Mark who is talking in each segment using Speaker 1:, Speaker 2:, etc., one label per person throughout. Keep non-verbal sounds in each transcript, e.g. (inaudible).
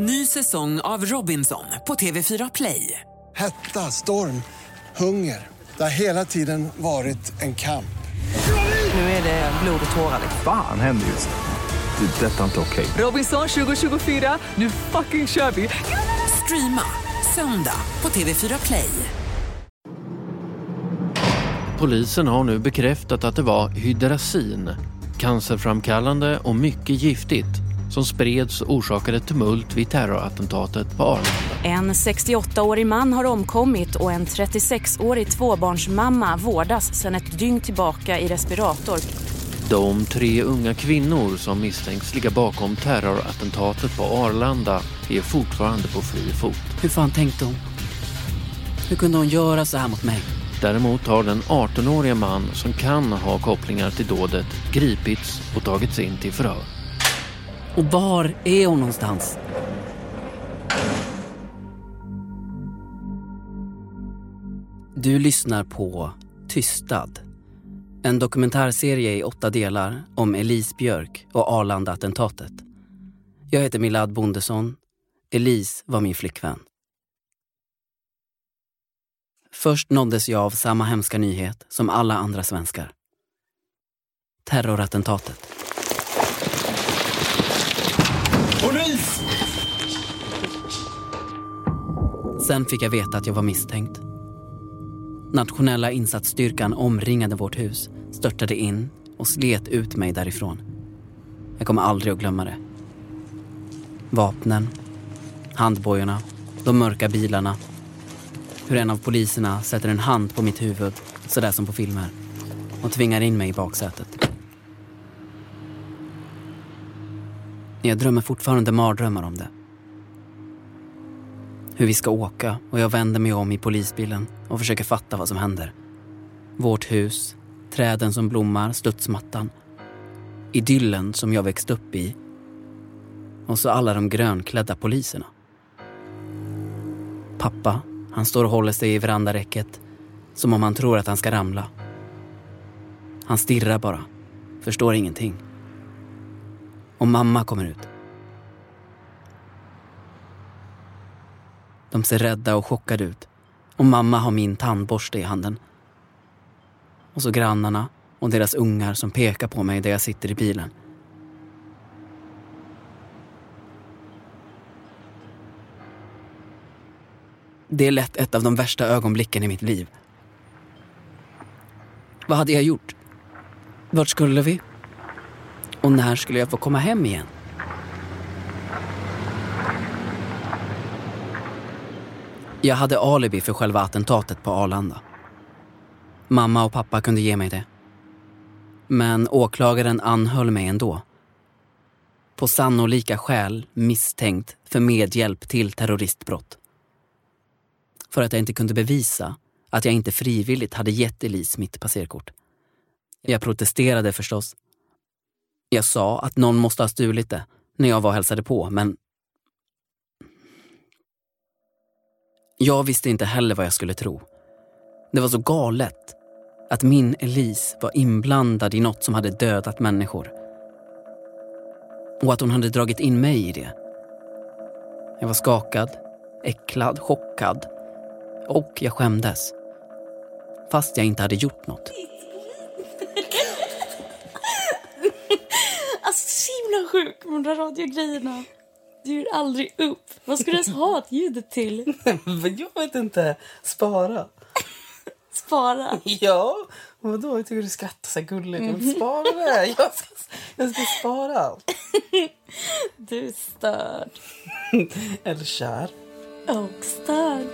Speaker 1: Ny säsong av Robinson på TV4 Play.
Speaker 2: Hetta, storm, hunger. Det har hela tiden varit en kamp.
Speaker 1: Nu är det blod och tårar.
Speaker 3: Fan händer just nu. Det. är Detta är inte okej.
Speaker 1: Robinson 2024, nu fucking kör vi! Streama söndag på TV4 Play.
Speaker 4: Polisen har nu bekräftat att det var hydrasin, cancerframkallande och mycket giftigt, som spreds och orsakade tumult vid terrorattentatet på Arlanda.
Speaker 5: En 68-årig man har omkommit och en 36-årig tvåbarnsmamma vårdas sedan ett dygn tillbaka i respirator.
Speaker 4: De tre unga kvinnor som misstänks ligga bakom terrorattentatet på Arlanda är fortfarande på fri fot.
Speaker 6: Hur fan tänkte hon? Hur kunde hon göra så här mot mig?
Speaker 4: Däremot har den 18-åriga man som kan ha kopplingar till dådet gripits och tagits in till förhör.
Speaker 6: Och var är hon någonstans? Du lyssnar på Tystad. En dokumentärserie i åtta delar om Elise Björk och Arlanda-attentatet. Jag heter Milad Bondesson. Elise var min flickvän. Först nåddes jag av samma hemska nyhet som alla andra svenskar. Terrorattentatet. Sen fick jag veta att jag var misstänkt. Nationella insatsstyrkan omringade vårt hus, störtade in och slet ut mig därifrån. Jag kommer aldrig att glömma det. Vapnen, handbojorna, de mörka bilarna. Hur en av poliserna sätter en hand på mitt huvud, sådär som på filmer, och tvingar in mig i baksätet. Jag drömmer fortfarande mardrömmar om det. Hur vi ska åka och jag vänder mig om i polisbilen och försöker fatta vad som händer. Vårt hus, träden som blommar, studsmattan. Idyllen som jag växt upp i. Och så alla de grönklädda poliserna. Pappa, han står och håller sig i verandaräcket som om han tror att han ska ramla. Han stirrar bara, förstår ingenting. Och mamma kommer ut. De ser rädda och chockade ut. Och mamma har min tandborste i handen. Och så grannarna och deras ungar som pekar på mig där jag sitter i bilen. Det är lätt ett av de värsta ögonblicken i mitt liv. Vad hade jag gjort? Vart skulle vi? Och när skulle jag få komma hem igen? Jag hade alibi för själva attentatet på Arlanda. Mamma och pappa kunde ge mig det. Men åklagaren anhöll mig ändå. På sannolika skäl misstänkt för medhjälp till terroristbrott. För att jag inte kunde bevisa att jag inte frivilligt hade gett Elise mitt passerkort. Jag protesterade förstås. Jag sa att någon måste ha stulit det när jag var och hälsade på, men Jag visste inte heller vad jag skulle tro. Det var så galet att min Elise var inblandad i något som hade dödat människor. Och att hon hade dragit in mig i det. Jag var skakad, äcklad, chockad och jag skämdes. Fast jag inte hade gjort något.
Speaker 7: Alltså så himla sjuk med de där radiogrejerna. Du ger aldrig upp. Vad ska du ens ha ett ljudet till? (laughs)
Speaker 8: jag vet inte. Spara.
Speaker 7: Spara. (laughs)
Speaker 8: Ja, vadå? Jag tycker du skrattar så gulligt. Mm. Spara det. Jag ska, jag ska spara allt. (laughs)
Speaker 7: Du är störd.
Speaker 8: Eller kär.
Speaker 7: Och störd.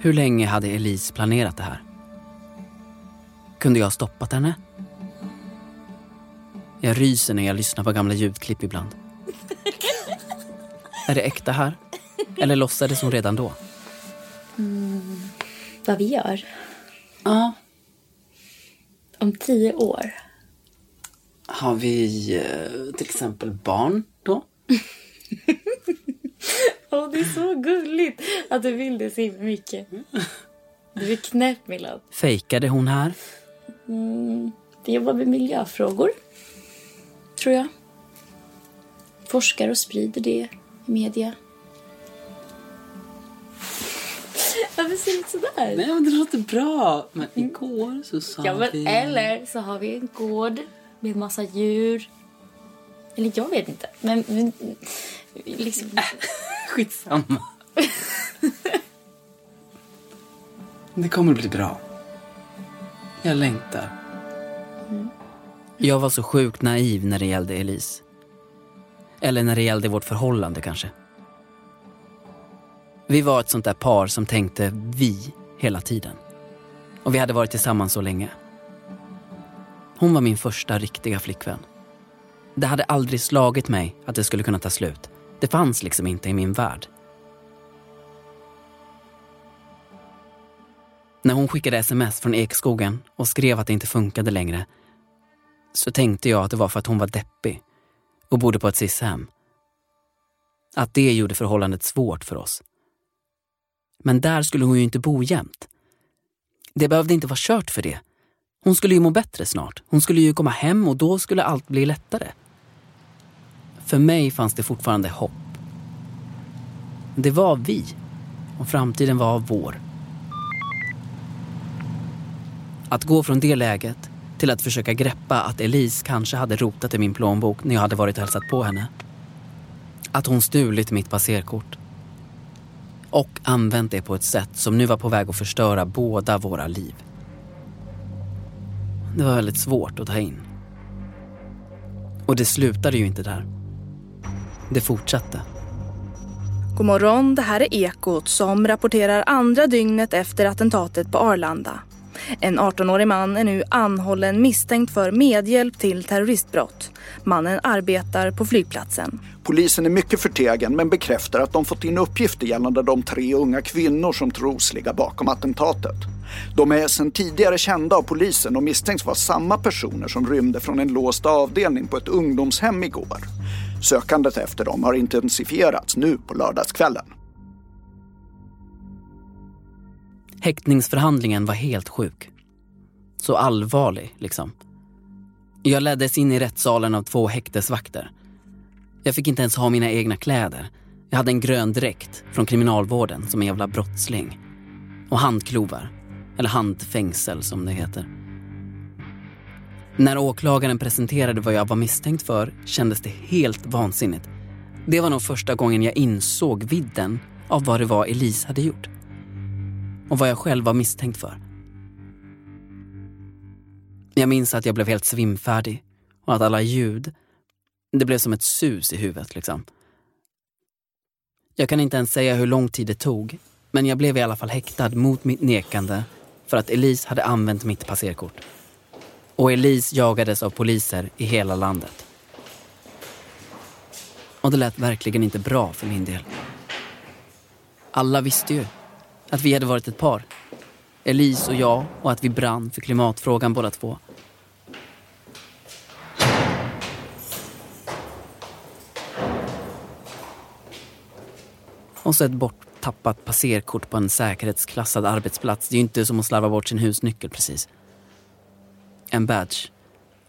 Speaker 6: Hur länge hade Elise planerat det här? Kunde jag ha stoppat henne? Jag ryser när jag lyssnar på gamla ljudklipp ibland. Är det äkta här? Eller låtsades hon redan då?
Speaker 7: Mm, vad vi gör?
Speaker 6: Ja.
Speaker 7: Om tio år?
Speaker 6: Har vi eh, till exempel barn då? (laughs)
Speaker 7: oh, det är så gulligt att du vill det så himla mycket. Du är knäpp, Milad.
Speaker 6: Fejkade hon här?
Speaker 7: Mm, vi jobbar med miljöfrågor, tror jag. forskar och sprider det media. Varför ser du ut sådär?
Speaker 8: Nej, men det låter bra. Men igår så sa
Speaker 7: Ja, men
Speaker 8: vi...
Speaker 7: eller så har vi en gård med massa djur. Eller jag vet inte. Men, men liksom...
Speaker 8: Skitsamma. det kommer bli bra. Jag längtar.
Speaker 6: Jag var så sjukt naiv när det gällde Elise. Eller när det gällde vårt förhållande kanske. Vi var ett sånt där par som tänkte vi hela tiden. Och vi hade varit tillsammans så länge. Hon var min första riktiga flickvän. Det hade aldrig slagit mig att det skulle kunna ta slut. Det fanns liksom inte i min värld. När hon skickade sms från Ekskogen och skrev att det inte funkade längre så tänkte jag att det var för att hon var deppig och bodde på ett SIS-hem. Att det gjorde förhållandet svårt för oss. Men där skulle hon ju inte bo jämt. Det behövde inte vara kört för det. Hon skulle ju må bättre snart. Hon skulle ju komma hem och då skulle allt bli lättare. För mig fanns det fortfarande hopp. Det var vi och framtiden var vår. Att gå från det läget till att försöka greppa att Elise kanske hade rotat i min plånbok när jag hade varit och hälsat på henne. Att hon stulit mitt passerkort. Och använt det på ett sätt som nu var på väg att förstöra båda våra liv. Det var väldigt svårt att ta in. Och det slutade ju inte där. Det fortsatte.
Speaker 9: God morgon, det här är Ekot som rapporterar andra dygnet efter attentatet på Arlanda. En 18-årig man är nu anhållen misstänkt för medhjälp till terroristbrott. Mannen arbetar på flygplatsen.
Speaker 10: Polisen är mycket förtegen men bekräftar att de fått in uppgifter gällande de tre unga kvinnor som tros ligga bakom attentatet. De är sedan tidigare kända av polisen och misstänks vara samma personer som rymde från en låst avdelning på ett ungdomshem igår. Sökandet efter dem har intensifierats nu på lördagskvällen.
Speaker 6: Häktningsförhandlingen var helt sjuk. Så allvarlig, liksom. Jag leddes in i rättssalen av två häktesvakter. Jag fick inte ens ha mina egna kläder. Jag hade en grön dräkt från kriminalvården som en jävla brottsling. Och handklovar. Eller handfängsel som det heter. När åklagaren presenterade vad jag var misstänkt för kändes det helt vansinnigt. Det var nog första gången jag insåg vidden av vad det var Elise hade gjort. Och vad jag själv var misstänkt för. Jag minns att jag blev helt svimfärdig och att alla ljud, det blev som ett sus i huvudet liksom. Jag kan inte ens säga hur lång tid det tog, men jag blev i alla fall häktad mot mitt nekande för att Elise hade använt mitt passerkort. Och Elise jagades av poliser i hela landet. Och det lät verkligen inte bra för min del. Alla visste ju att vi hade varit ett par. Elise och jag och att vi brann för klimatfrågan båda två. Och så ett borttappat passerkort på en säkerhetsklassad arbetsplats. Det är ju inte som att slarva bort sin husnyckel precis. En badge,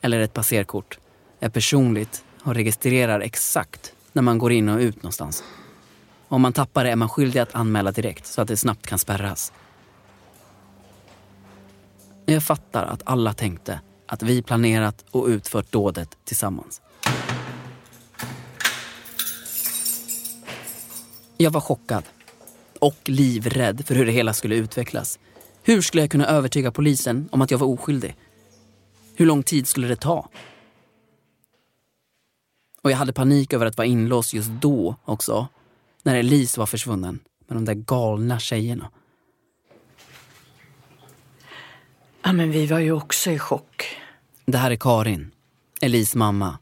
Speaker 6: eller ett passerkort, är personligt och registrerar exakt när man går in och ut någonstans. Om man tappar det är man skyldig att anmäla direkt så att det snabbt kan spärras. Jag fattar att alla tänkte att vi planerat och utfört dådet tillsammans. Jag var chockad. Och livrädd för hur det hela skulle utvecklas. Hur skulle jag kunna övertyga polisen om att jag var oskyldig? Hur lång tid skulle det ta? Och jag hade panik över att vara inlåst just då också. När Elise var försvunnen med de där galna tjejerna.
Speaker 11: Ja, men vi var ju också i chock.
Speaker 6: Det här är Karin, Elise mamma.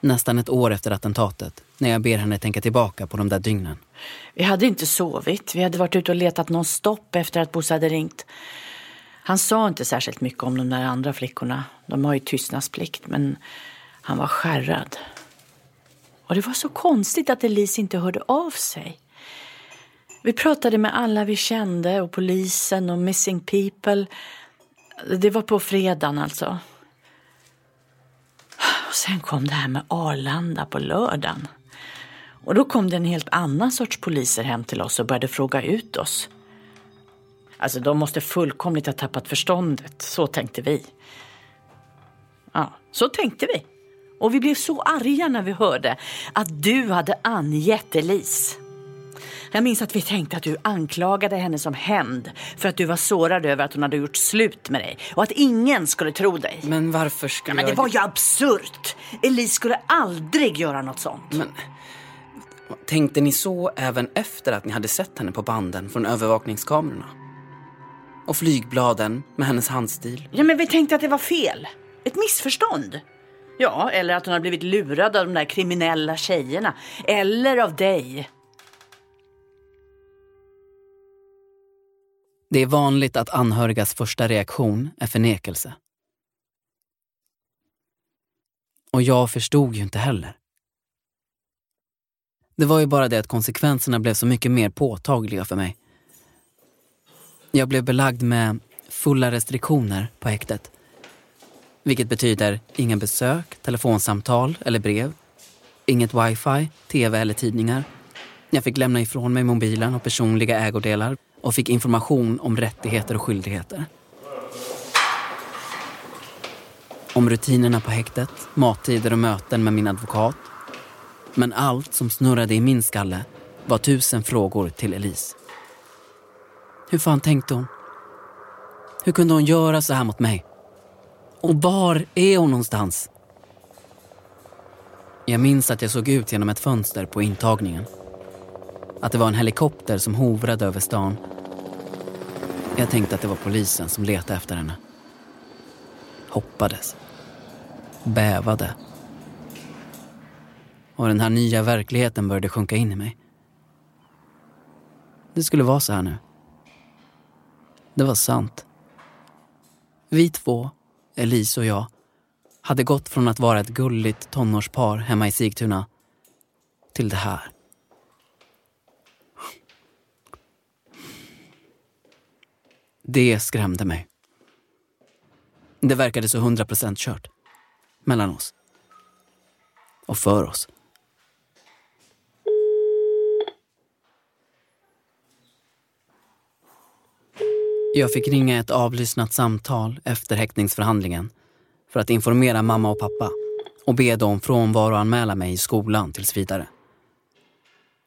Speaker 6: Nästan ett år efter attentatet, när jag ber henne tänka tillbaka på de där dygnen.
Speaker 11: Vi hade inte sovit. Vi hade varit ute och letat någon stopp efter att Bosse hade ringt. Han sa inte särskilt mycket om de där andra flickorna. De har ju tystnadsplikt, men han var skärrad. Och det var så konstigt att Elise inte hörde av sig. Vi pratade med alla vi kände och polisen och Missing People. Det var på fredagen alltså. Och sen kom det här med Arlanda på lördagen. Och då kom det en helt annan sorts poliser hem till oss och började fråga ut oss. Alltså de måste fullkomligt ha tappat förståndet, så tänkte vi. Ja, så tänkte vi. Och vi blev så arga när vi hörde att du hade angett Elise. Jag minns att vi tänkte att du anklagade henne som hämnd för att du var sårad över att hon hade gjort slut med dig och att ingen skulle tro dig.
Speaker 6: Men varför skulle
Speaker 11: ja, men Det
Speaker 6: jag...
Speaker 11: var ju absurt! Elise skulle aldrig göra något sånt.
Speaker 6: Men tänkte ni så även efter att ni hade sett henne på banden från övervakningskamerorna? Och flygbladen med hennes handstil?
Speaker 11: Ja, men vi tänkte att det var fel. Ett missförstånd. Ja, eller att hon har blivit lurad av de där kriminella tjejerna. Eller av dig.
Speaker 6: Det är vanligt att anhörigas första reaktion är förnekelse. Och jag förstod ju inte heller. Det var ju bara det att konsekvenserna blev så mycket mer påtagliga för mig. Jag blev belagd med fulla restriktioner på häktet. Vilket betyder inga besök, telefonsamtal eller brev. Inget wifi, tv eller tidningar. Jag fick lämna ifrån mig mobilen och personliga ägodelar och fick information om rättigheter och skyldigheter. Om rutinerna på häktet, mattider och möten med min advokat. Men allt som snurrade i min skalle var tusen frågor till Elise. Hur fan tänkte hon? Hur kunde hon göra så här mot mig? Och var är hon någonstans? Jag minns att jag såg ut genom ett fönster på intagningen. Att det var en helikopter som hovrade över stan. Jag tänkte att det var polisen som letade efter henne. Hoppades. Bävade. Och den här nya verkligheten började sjunka in i mig. Det skulle vara så här nu. Det var sant. Vi två, Elise och jag, hade gått från att vara ett gulligt tonårspar hemma i Sigtuna till det här. Det skrämde mig. Det verkade så hundra procent kört. Mellan oss. Och för oss. Jag fick ringa ett avlyssnat samtal efter häktningsförhandlingen för att informera mamma och pappa och be dem frånvaroanmäla mig i skolan tills vidare.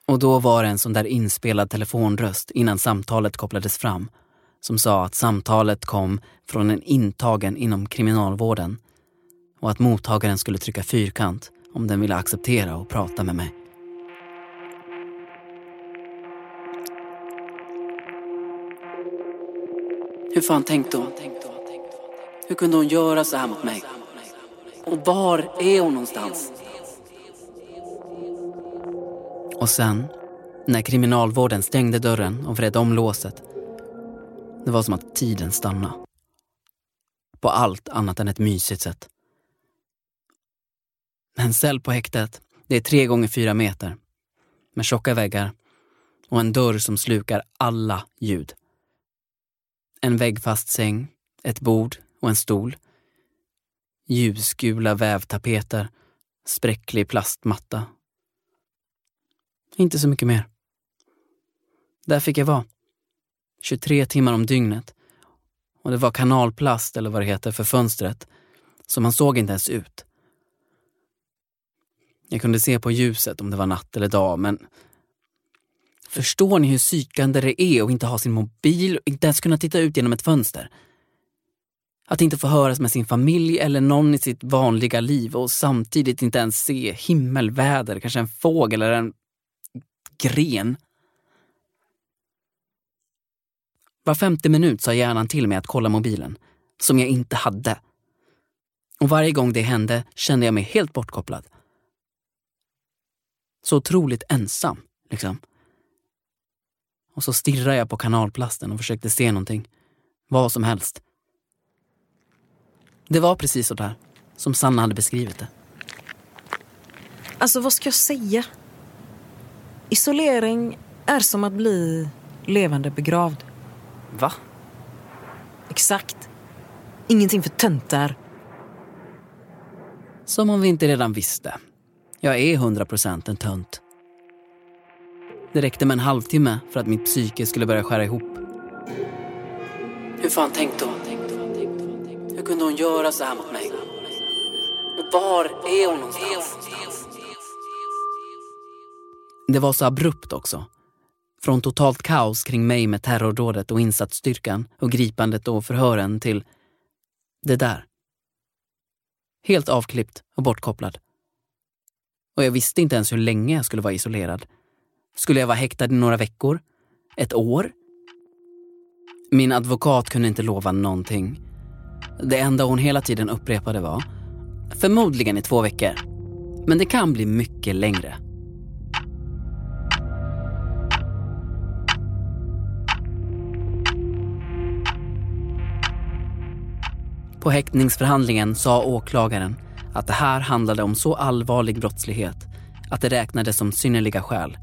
Speaker 6: Och då var det en sån där inspelad telefonröst innan samtalet kopplades fram som sa att samtalet kom från en intagen inom kriminalvården och att mottagaren skulle trycka fyrkant om den ville acceptera och prata med mig. Hur fan tänkte hon? Hur kunde hon göra så här mot mig? Och var är hon någonstans? Och sen, när kriminalvården stängde dörren och vred om låset, det var som att tiden stannade. På allt annat än ett mysigt sätt. En cell på häktet, det är tre gånger fyra meter. Med tjocka väggar och en dörr som slukar alla ljud. En väggfast säng, ett bord och en stol. Ljusgula vävtapeter, spräcklig plastmatta. Inte så mycket mer. Där fick jag vara. 23 timmar om dygnet. Och det var kanalplast, eller vad det heter, för fönstret. Så man såg inte ens ut. Jag kunde se på ljuset om det var natt eller dag, men Förstår ni hur psykande det är att inte ha sin mobil och inte ens kunna titta ut genom ett fönster? Att inte få höras med sin familj eller någon i sitt vanliga liv och samtidigt inte ens se himmelväder, kanske en fågel eller en gren. Var femte minut sa hjärnan till mig att kolla mobilen, som jag inte hade. Och varje gång det hände kände jag mig helt bortkopplad. Så otroligt ensam, liksom. Och så stirrade jag på kanalplasten och försökte se någonting. Vad som helst. Det var precis så där som Sanna hade beskrivit det.
Speaker 12: Alltså vad ska jag säga? Isolering är som att bli levande begravd.
Speaker 6: Va?
Speaker 12: Exakt. Ingenting för töntar.
Speaker 6: Som om vi inte redan visste. Jag är 100% en tönt. Det räckte med en halvtimme för att mitt psyke skulle börja skära ihop. Hur fan tänkte hon? Hur kunde hon göra så här mot mig? Och var är hon någonstans? Det var så abrupt också. Från totalt kaos kring mig med terrordådet och insatsstyrkan och gripandet och förhören till det där. Helt avklippt och bortkopplad. Och jag visste inte ens hur länge jag skulle vara isolerad. Skulle jag vara häktad i några veckor? Ett år? Min advokat kunde inte lova någonting. Det enda hon hela tiden upprepade var förmodligen i två veckor. Men det kan bli mycket längre. På häktningsförhandlingen sa åklagaren att det här handlade om så allvarlig brottslighet att det räknades som synnerliga skäl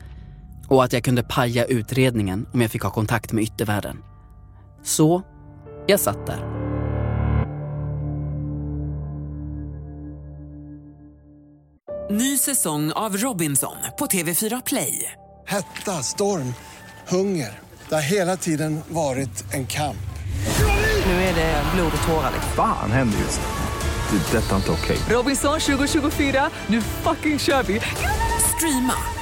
Speaker 6: och att jag kunde paja utredningen om jag fick ha kontakt med yttervärlden. Så jag satt där.
Speaker 1: Ny säsong av Robinson på TV4 Play.
Speaker 2: Hetta, storm, hunger. Det har hela tiden varit en kamp.
Speaker 1: Nu är det blod och tårar.
Speaker 3: Fan händer just nu. Det. är Detta är inte okej.
Speaker 1: Robinson 2024, nu fucking kör vi! Streama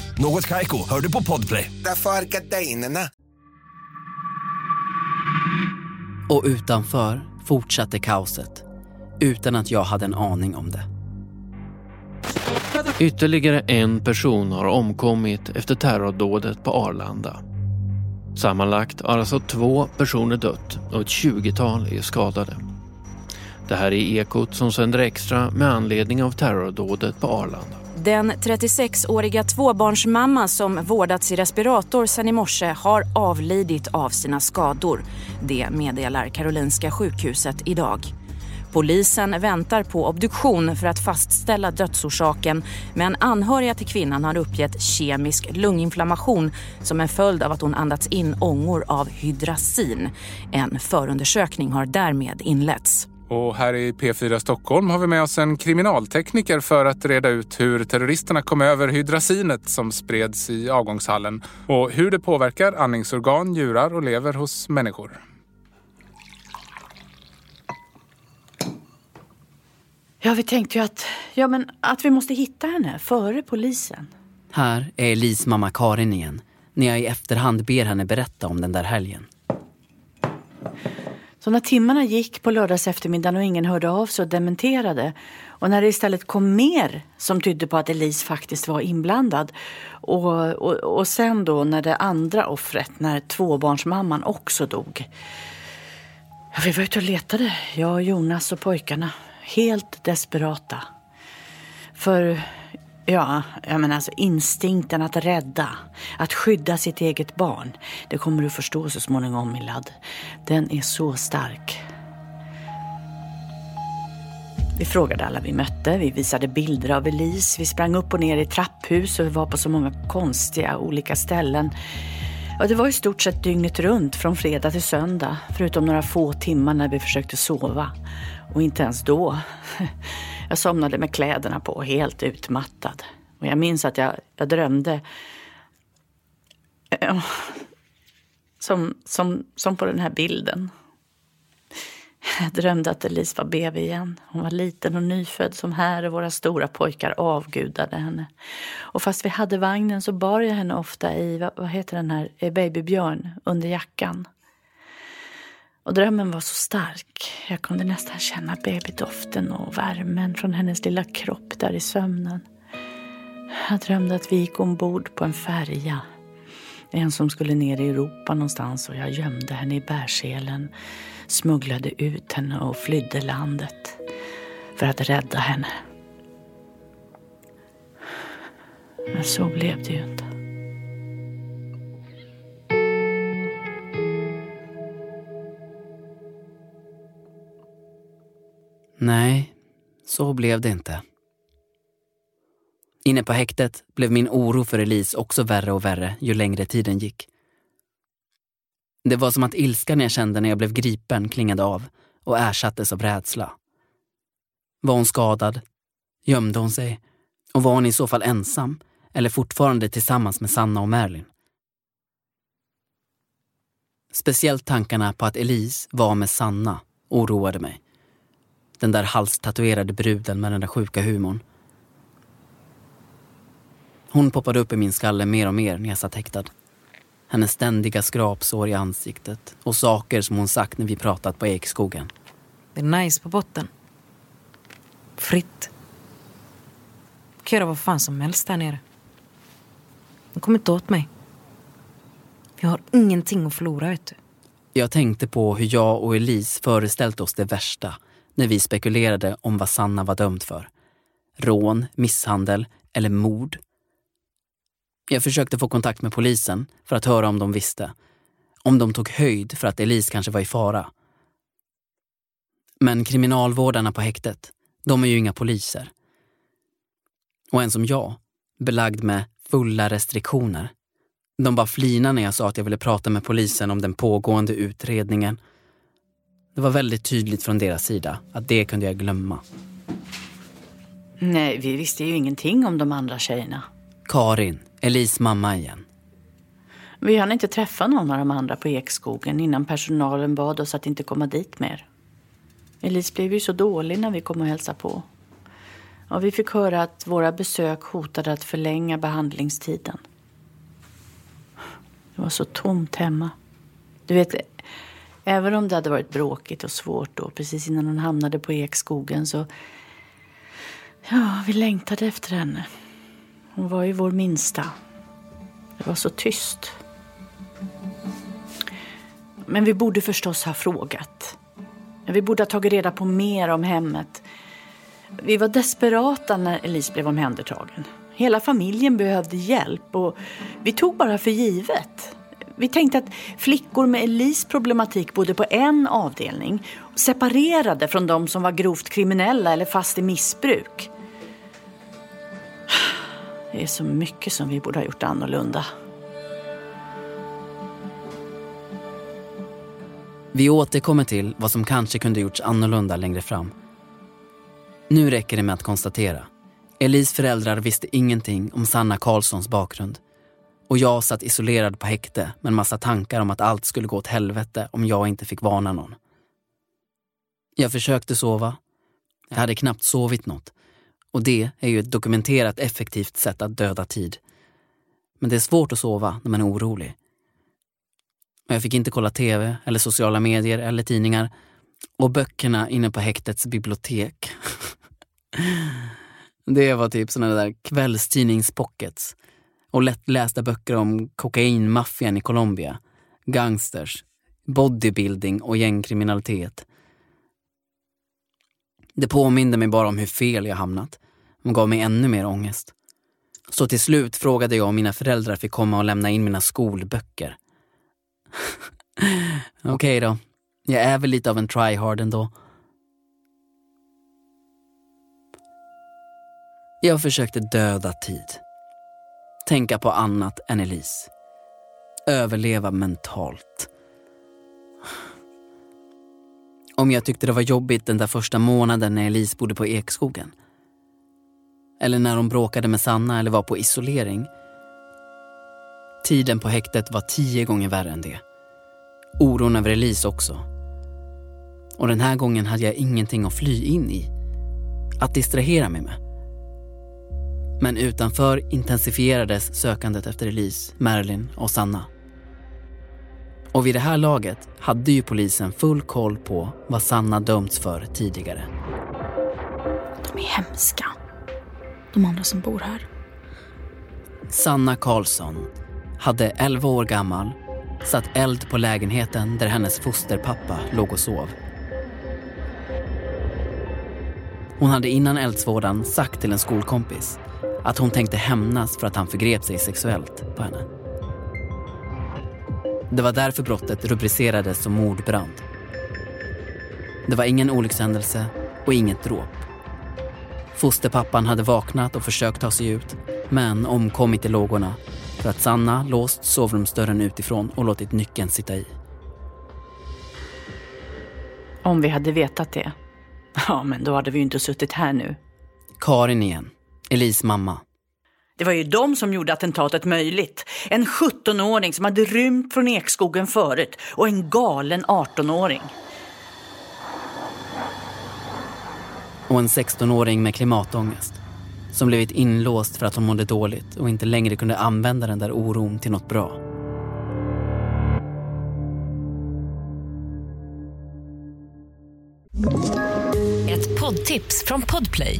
Speaker 13: Något Kaiko, hör du på Podplay.
Speaker 14: Därför är gardinerna.
Speaker 6: Och utanför fortsatte kaoset. Utan att jag hade en aning om det.
Speaker 4: Ytterligare en person har omkommit efter terrordådet på Arlanda. Sammanlagt har alltså två personer dött och ett 20-tal är skadade. Det här är Ekot som sänder extra med anledning av terrordådet på Arlanda.
Speaker 5: Den 36-åriga tvåbarnsmamma som vårdats i respirator sedan i morse har avlidit av sina skador. Det meddelar Karolinska sjukhuset idag. Polisen väntar på obduktion för att fastställa dödsorsaken men anhöriga till kvinnan har uppgett kemisk lunginflammation som en följd av att hon andats in ångor av hydrazin. En förundersökning har därmed inletts.
Speaker 15: Och här i P4 Stockholm har vi med oss en kriminaltekniker för att reda ut hur terroristerna kom över hydrazinet som spreds i avgångshallen och hur det påverkar andningsorgan, njurar och lever hos människor.
Speaker 11: Ja, vi tänkte ju att, ja, men att vi måste hitta henne före polisen.
Speaker 6: Här är Elis mamma Karin igen. När jag i efterhand ber henne berätta om den där helgen.
Speaker 11: Så när timmarna gick på lördags eftermiddagen och ingen hörde av sig och dementerade och när det istället kom mer som tydde på att Elise faktiskt var inblandad och, och, och sen då när det andra offret, när tvåbarnsmamman också dog. Ja, vi var ute och letade, jag Jonas och pojkarna. Helt desperata. För Ja, jag menar alltså instinkten att rädda, att skydda sitt eget barn. Det kommer du förstå så småningom, Milad. Den är så stark. Vi frågade alla vi mötte, vi visade bilder av Elise, vi sprang upp och ner i trapphus och vi var på så många konstiga olika ställen. Ja, det var i stort sett dygnet runt från fredag till söndag, förutom några få timmar när vi försökte sova. Och inte ens då. Jag somnade med kläderna på, helt utmattad. Och jag minns att jag, jag drömde eh, som, som, som på den här bilden. Jag drömde att Elise var BB igen. Hon var liten och nyfödd som här och våra stora pojkar avgudade henne. Och fast vi hade vagnen så bar jag henne ofta i, vad, vad heter den här, eh, babybjörn under jackan. Och drömmen var så stark. Jag kunde nästan känna babydoften och värmen från hennes lilla kropp där i sömnen. Jag drömde att vi gick ombord på en färja. En som skulle ner i Europa någonstans och jag gömde henne i bärselen, smugglade ut henne och flydde landet för att rädda henne. Men så blev det ju inte.
Speaker 6: Nej, så blev det inte. Inne på häktet blev min oro för Elise också värre och värre ju längre tiden gick. Det var som att ilskan jag kände när jag blev gripen klingade av och ersattes av rädsla. Var hon skadad? Gömde hon sig? Och var hon i så fall ensam eller fortfarande tillsammans med Sanna och Merlin? Speciellt tankarna på att Elise var med Sanna oroade mig. Den där halstatuerade bruden med den där sjuka humorn. Hon poppade upp i min skalle mer och mer när jag satt häktad. Hennes ständiga skrapsår i ansiktet och saker som hon sagt när vi pratat på Ekskogen.
Speaker 12: Det är nice på botten. Fritt. kan göra vad fan som helst där nere. De kommer inte åt mig. Jag har ingenting att förlora, vet du.
Speaker 6: Jag tänkte på hur jag och Elise föreställt oss det värsta när vi spekulerade om vad Sanna var dömd för. Rån, misshandel eller mord. Jag försökte få kontakt med polisen för att höra om de visste. Om de tog höjd för att Elise kanske var i fara. Men kriminalvårdarna på häktet, de är ju inga poliser. Och en som jag, belagd med fulla restriktioner. De bara flinade när jag sa att jag ville prata med polisen om den pågående utredningen. Det var väldigt tydligt från deras sida att det kunde jag glömma.
Speaker 11: Nej, vi visste ju ingenting om de andra tjejerna.
Speaker 6: Karin, Elise mamma igen.
Speaker 11: Vi hann inte träffa någon av de andra på Ekskogen innan personalen bad oss att inte komma dit mer. Elise blev ju så dålig när vi kom och hälsade på. Och vi fick höra att våra besök hotade att förlänga behandlingstiden. Det var så tomt hemma. Du vet, även om det hade varit bråkigt och svårt då, precis innan hon hamnade på Ekskogen så... Ja, vi längtade efter henne. Hon var ju vår minsta. Det var så tyst. Men vi borde förstås ha frågat. Vi borde ha tagit reda på mer om hemmet. Vi var desperata när Elise blev omhändertagen. Hela familjen behövde hjälp och vi tog bara för givet. Vi tänkte att flickor med Elise problematik bodde på en avdelning separerade från de som var grovt kriminella eller fast i missbruk. Det är så mycket som vi borde ha gjort annorlunda.
Speaker 6: Vi återkommer till vad som kanske kunde gjorts annorlunda längre fram. Nu räcker det med att konstatera. Elis föräldrar visste ingenting om Sanna Karlssons bakgrund. Och jag satt isolerad på häkte med en massa tankar om att allt skulle gå åt helvete om jag inte fick varna någon. Jag försökte sova. Jag hade knappt sovit något. Och det är ju ett dokumenterat effektivt sätt att döda tid. Men det är svårt att sova när man är orolig. Och jag fick inte kolla tv eller sociala medier eller tidningar. Och böckerna inne på häktets bibliotek. (laughs) det var typ såna där kvällstidningspockets. Och lättlästa böcker om kokainmaffian i Colombia. Gangsters, bodybuilding och gängkriminalitet. Det påminde mig bara om hur fel jag hamnat och gav mig ännu mer ångest. Så till slut frågade jag om mina föräldrar fick komma och lämna in mina skolböcker. (laughs) Okej okay då, jag är väl lite av en tryhard ändå. Jag försökte döda tid. Tänka på annat än Elise. Överleva mentalt. Om jag tyckte det var jobbigt den där första månaden när Elise bodde på Ekskogen. Eller när hon bråkade med Sanna eller var på isolering. Tiden på häktet var tio gånger värre än det. Oron över Elise också. Och den här gången hade jag ingenting att fly in i. Att distrahera mig med. Men utanför intensifierades sökandet efter Elise, Marilyn och Sanna. Och vid det här laget hade ju polisen full koll på vad Sanna dömts för tidigare.
Speaker 9: De är hemska. De andra som bor här.
Speaker 6: Sanna Karlsson hade 11 år gammal satt eld på lägenheten där hennes fosterpappa låg och sov. Hon hade innan eldsvådan sagt till en skolkompis att hon tänkte hämnas för att han förgrep sig sexuellt på henne. Det var därför brottet rubricerades som mordbrand. Det var ingen olyckshändelse och inget dråp. Fosterpappan hade vaknat och försökt ta sig ut men omkommit i lågorna för att Sanna låst sovrumsdörren utifrån och låtit nyckeln sitta i.
Speaker 11: Om vi hade vetat det, ja men då hade vi ju inte suttit här nu.
Speaker 6: Karin igen, Elis mamma.
Speaker 11: Det var ju de som gjorde attentatet möjligt. En 17-åring som hade rymt från ekskogen förut och en galen 18-åring.
Speaker 6: Och en 16-åring med klimatångest som blivit inlåst för att hon mådde dåligt och inte längre kunde använda den där oron till något bra.
Speaker 16: Ett poddtips från Podplay.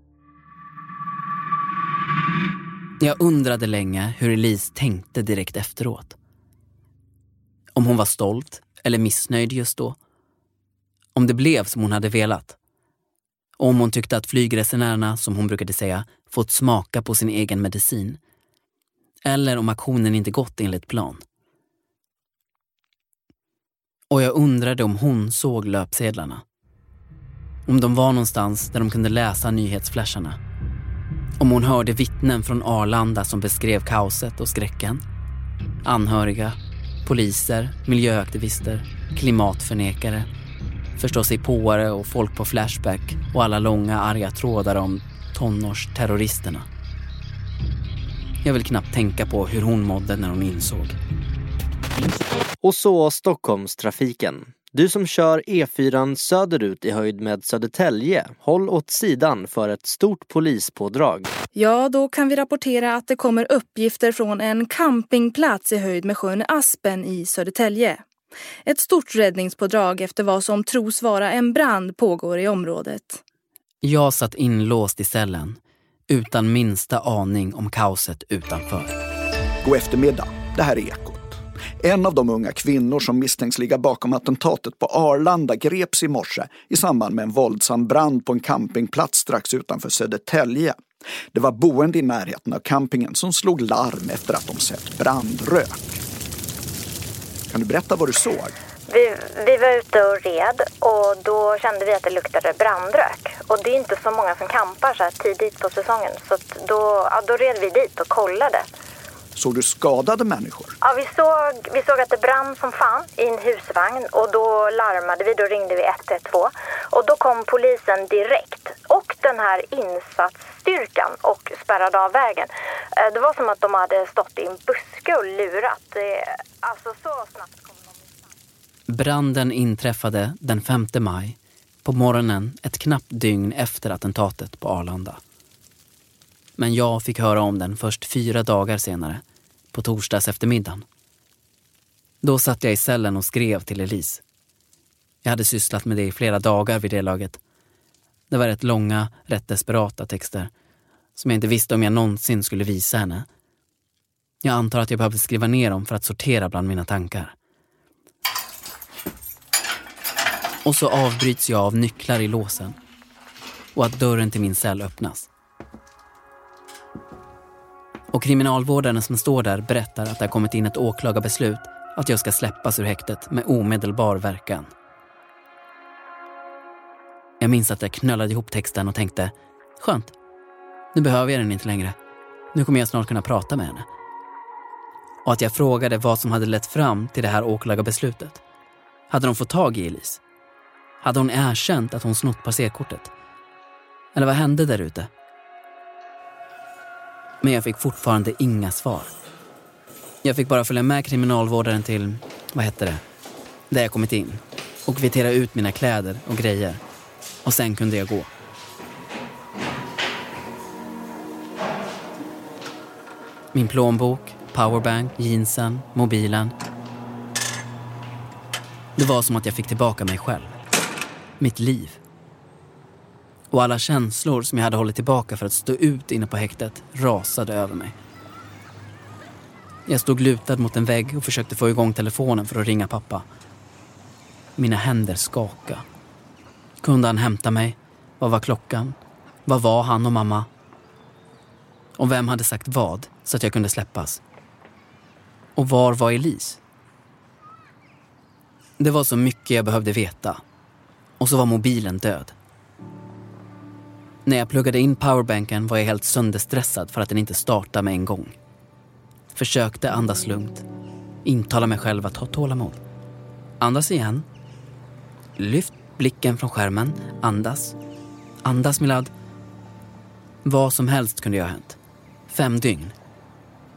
Speaker 6: Jag undrade länge hur Elise tänkte direkt efteråt. Om hon var stolt eller missnöjd just då. Om det blev som hon hade velat. Och om hon tyckte att flygresenärerna, som hon brukade säga, fått smaka på sin egen medicin. Eller om aktionen inte gått enligt plan. Och jag undrade om hon såg löpsedlarna. Om de var någonstans där de kunde läsa nyhetsflasharna. Om hon hörde vittnen från Arlanda som beskrev kaoset och skräcken. Anhöriga, poliser, miljöaktivister, klimatförnekare, förståsigpåare och folk på Flashback och alla långa arga trådar om tonårsterroristerna. Jag vill knappt tänka på hur hon mådde när hon insåg.
Speaker 17: Och så Stockholmstrafiken. Du som kör E4 söderut i höjd med Södertälje, håll åt sidan för ett stort polispådrag.
Speaker 9: Ja, då kan vi rapportera att det kommer uppgifter från en campingplats i höjd med sjön Aspen i Södertälje. Ett stort räddningspådrag efter vad som tros vara en brand pågår i området.
Speaker 6: Jag satt inlåst i cellen utan minsta aning om kaoset utanför.
Speaker 10: God eftermiddag. Det här är Ekot. En av de unga kvinnor som misstänks ligga bakom attentatet på Arlanda greps i morse i samband med en våldsam brand på en campingplats strax utanför Södertälje. Det var boende i närheten av campingen som slog larm efter att de sett brandrök. Kan du berätta vad du såg?
Speaker 18: Vi, vi var ute och red och då kände vi att det luktade brandrök. Och det är inte så många som kampar så här tidigt på säsongen. Så då, ja, då red vi dit och kollade.
Speaker 10: Såg du skadade människor?
Speaker 18: Ja, vi såg, vi såg att det brann som fan i en husvagn och då larmade vi, då ringde vi 112 och då kom polisen direkt och den här insatsstyrkan och spärrade av vägen. Eh, Det var som att de hade stått i en buske och lurat. Det, alltså så snabbt kom de.
Speaker 6: Branden inträffade den 5 maj på morgonen ett knappt dygn efter attentatet på Arlanda. Men jag fick höra om den först fyra dagar senare, på torsdags eftermiddagen. Då satt jag i cellen och skrev till Elise. Jag hade sysslat med det i flera dagar vid det laget. Det var rätt långa, rätt desperata texter som jag inte visste om jag någonsin skulle visa henne. Jag antar att jag behövde skriva ner dem för att sortera bland mina tankar. Och så avbryts jag av nycklar i låsen och att dörren till min cell öppnas. Och kriminalvårdaren som står där berättar att det har kommit in ett åklagarbeslut att jag ska släppas ur häktet med omedelbar verkan. Jag minns att jag knöllade ihop texten och tänkte, skönt, nu behöver jag den inte längre. Nu kommer jag snart kunna prata med henne. Och att jag frågade vad som hade lett fram till det här åklagarbeslutet. Hade de fått tag i Elise? Hade hon erkänt att hon snott passerkortet? Eller vad hände där ute? Men jag fick fortfarande inga svar. Jag fick bara följa med kriminalvårdaren till, vad hette det, där jag kommit in och kvittera ut mina kläder och grejer. Och sen kunde jag gå. Min plånbok, powerbank, jeansen, mobilen. Det var som att jag fick tillbaka mig själv. Mitt liv. Och alla känslor som jag hade hållit tillbaka för att stå ut inne på häktet rasade över mig. Jag stod lutad mot en vägg och försökte få igång telefonen för att ringa pappa. Mina händer skakade. Kunde han hämta mig? Vad var klockan? Vad var han och mamma? Och vem hade sagt vad så att jag kunde släppas? Och var var Elise? Det var så mycket jag behövde veta. Och så var mobilen död. När jag pluggade in powerbanken var jag helt sönderstressad för att den inte startade med en gång. Försökte andas lugnt. Intala mig själv att ha tålamod. Andas igen. Lyft blicken från skärmen. Andas. Andas Milad. Vad som helst kunde ju ha hänt. Fem dygn.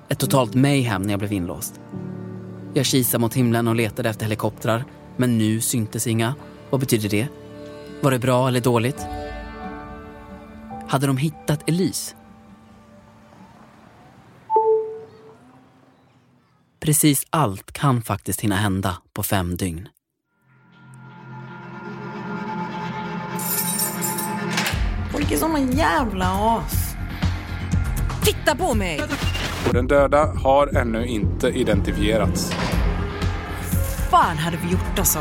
Speaker 6: Ett totalt mayhem när jag blev inlåst. Jag kisade mot himlen och letade efter helikoptrar. Men nu syntes inga. Vad betyder det? Var det bra eller dåligt? Hade de hittat Elise? Precis allt kan faktiskt hinna hända på fem dygn.
Speaker 12: Folk är såna jävla as. Titta på mig!
Speaker 15: Och den döda har ännu inte identifierats.
Speaker 12: fan hade vi gjort alltså?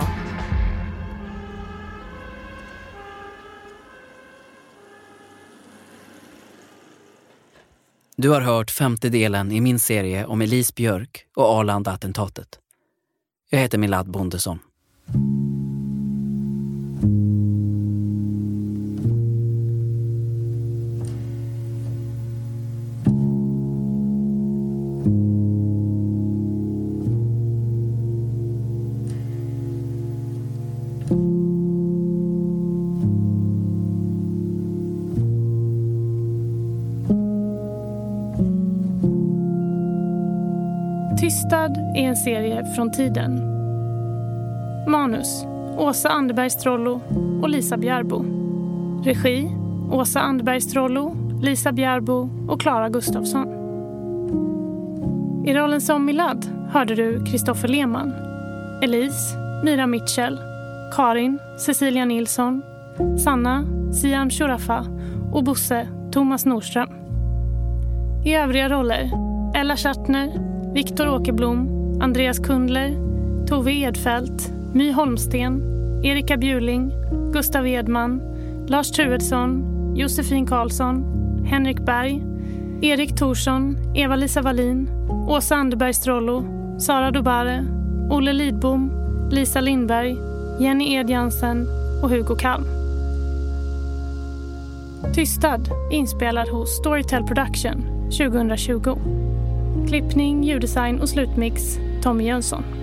Speaker 6: Du har hört femte delen i min serie om Elise Björk och Arlanda-attentatet. Jag heter Milad Bondesson.
Speaker 19: En serie från tiden. Manus Åsa Anderberg Strollo och Lisa Bjärbo. Regi Åsa Anderberg Strollo, Lisa Bjärbo och Klara Gustafsson. I rollen som Milad hörde du Kristoffer Lehmann, Elise, Mira Mitchell, Karin, Cecilia Nilsson, Sanna, Siam Shurafa och Bosse, Thomas Nordström. I övriga roller Ella Schattner, Viktor Åkerblom, Andreas Kundler, Tove Edfeldt, My Holmsten, Erika Bjuling, Gustav Edman, Lars Truedsson, Josefin Karlsson, Henrik Berg, Erik Thorsson, Eva-Lisa Wallin, Åsa Anderberg Strollo, Sara Dobare, Olle Lidbom, Lisa Lindberg, Jenny Edjansen och Hugo Kalm. Tystad inspelad hos Storytel Production 2020. Klippning, ljuddesign och slutmix Tommy Jönsson.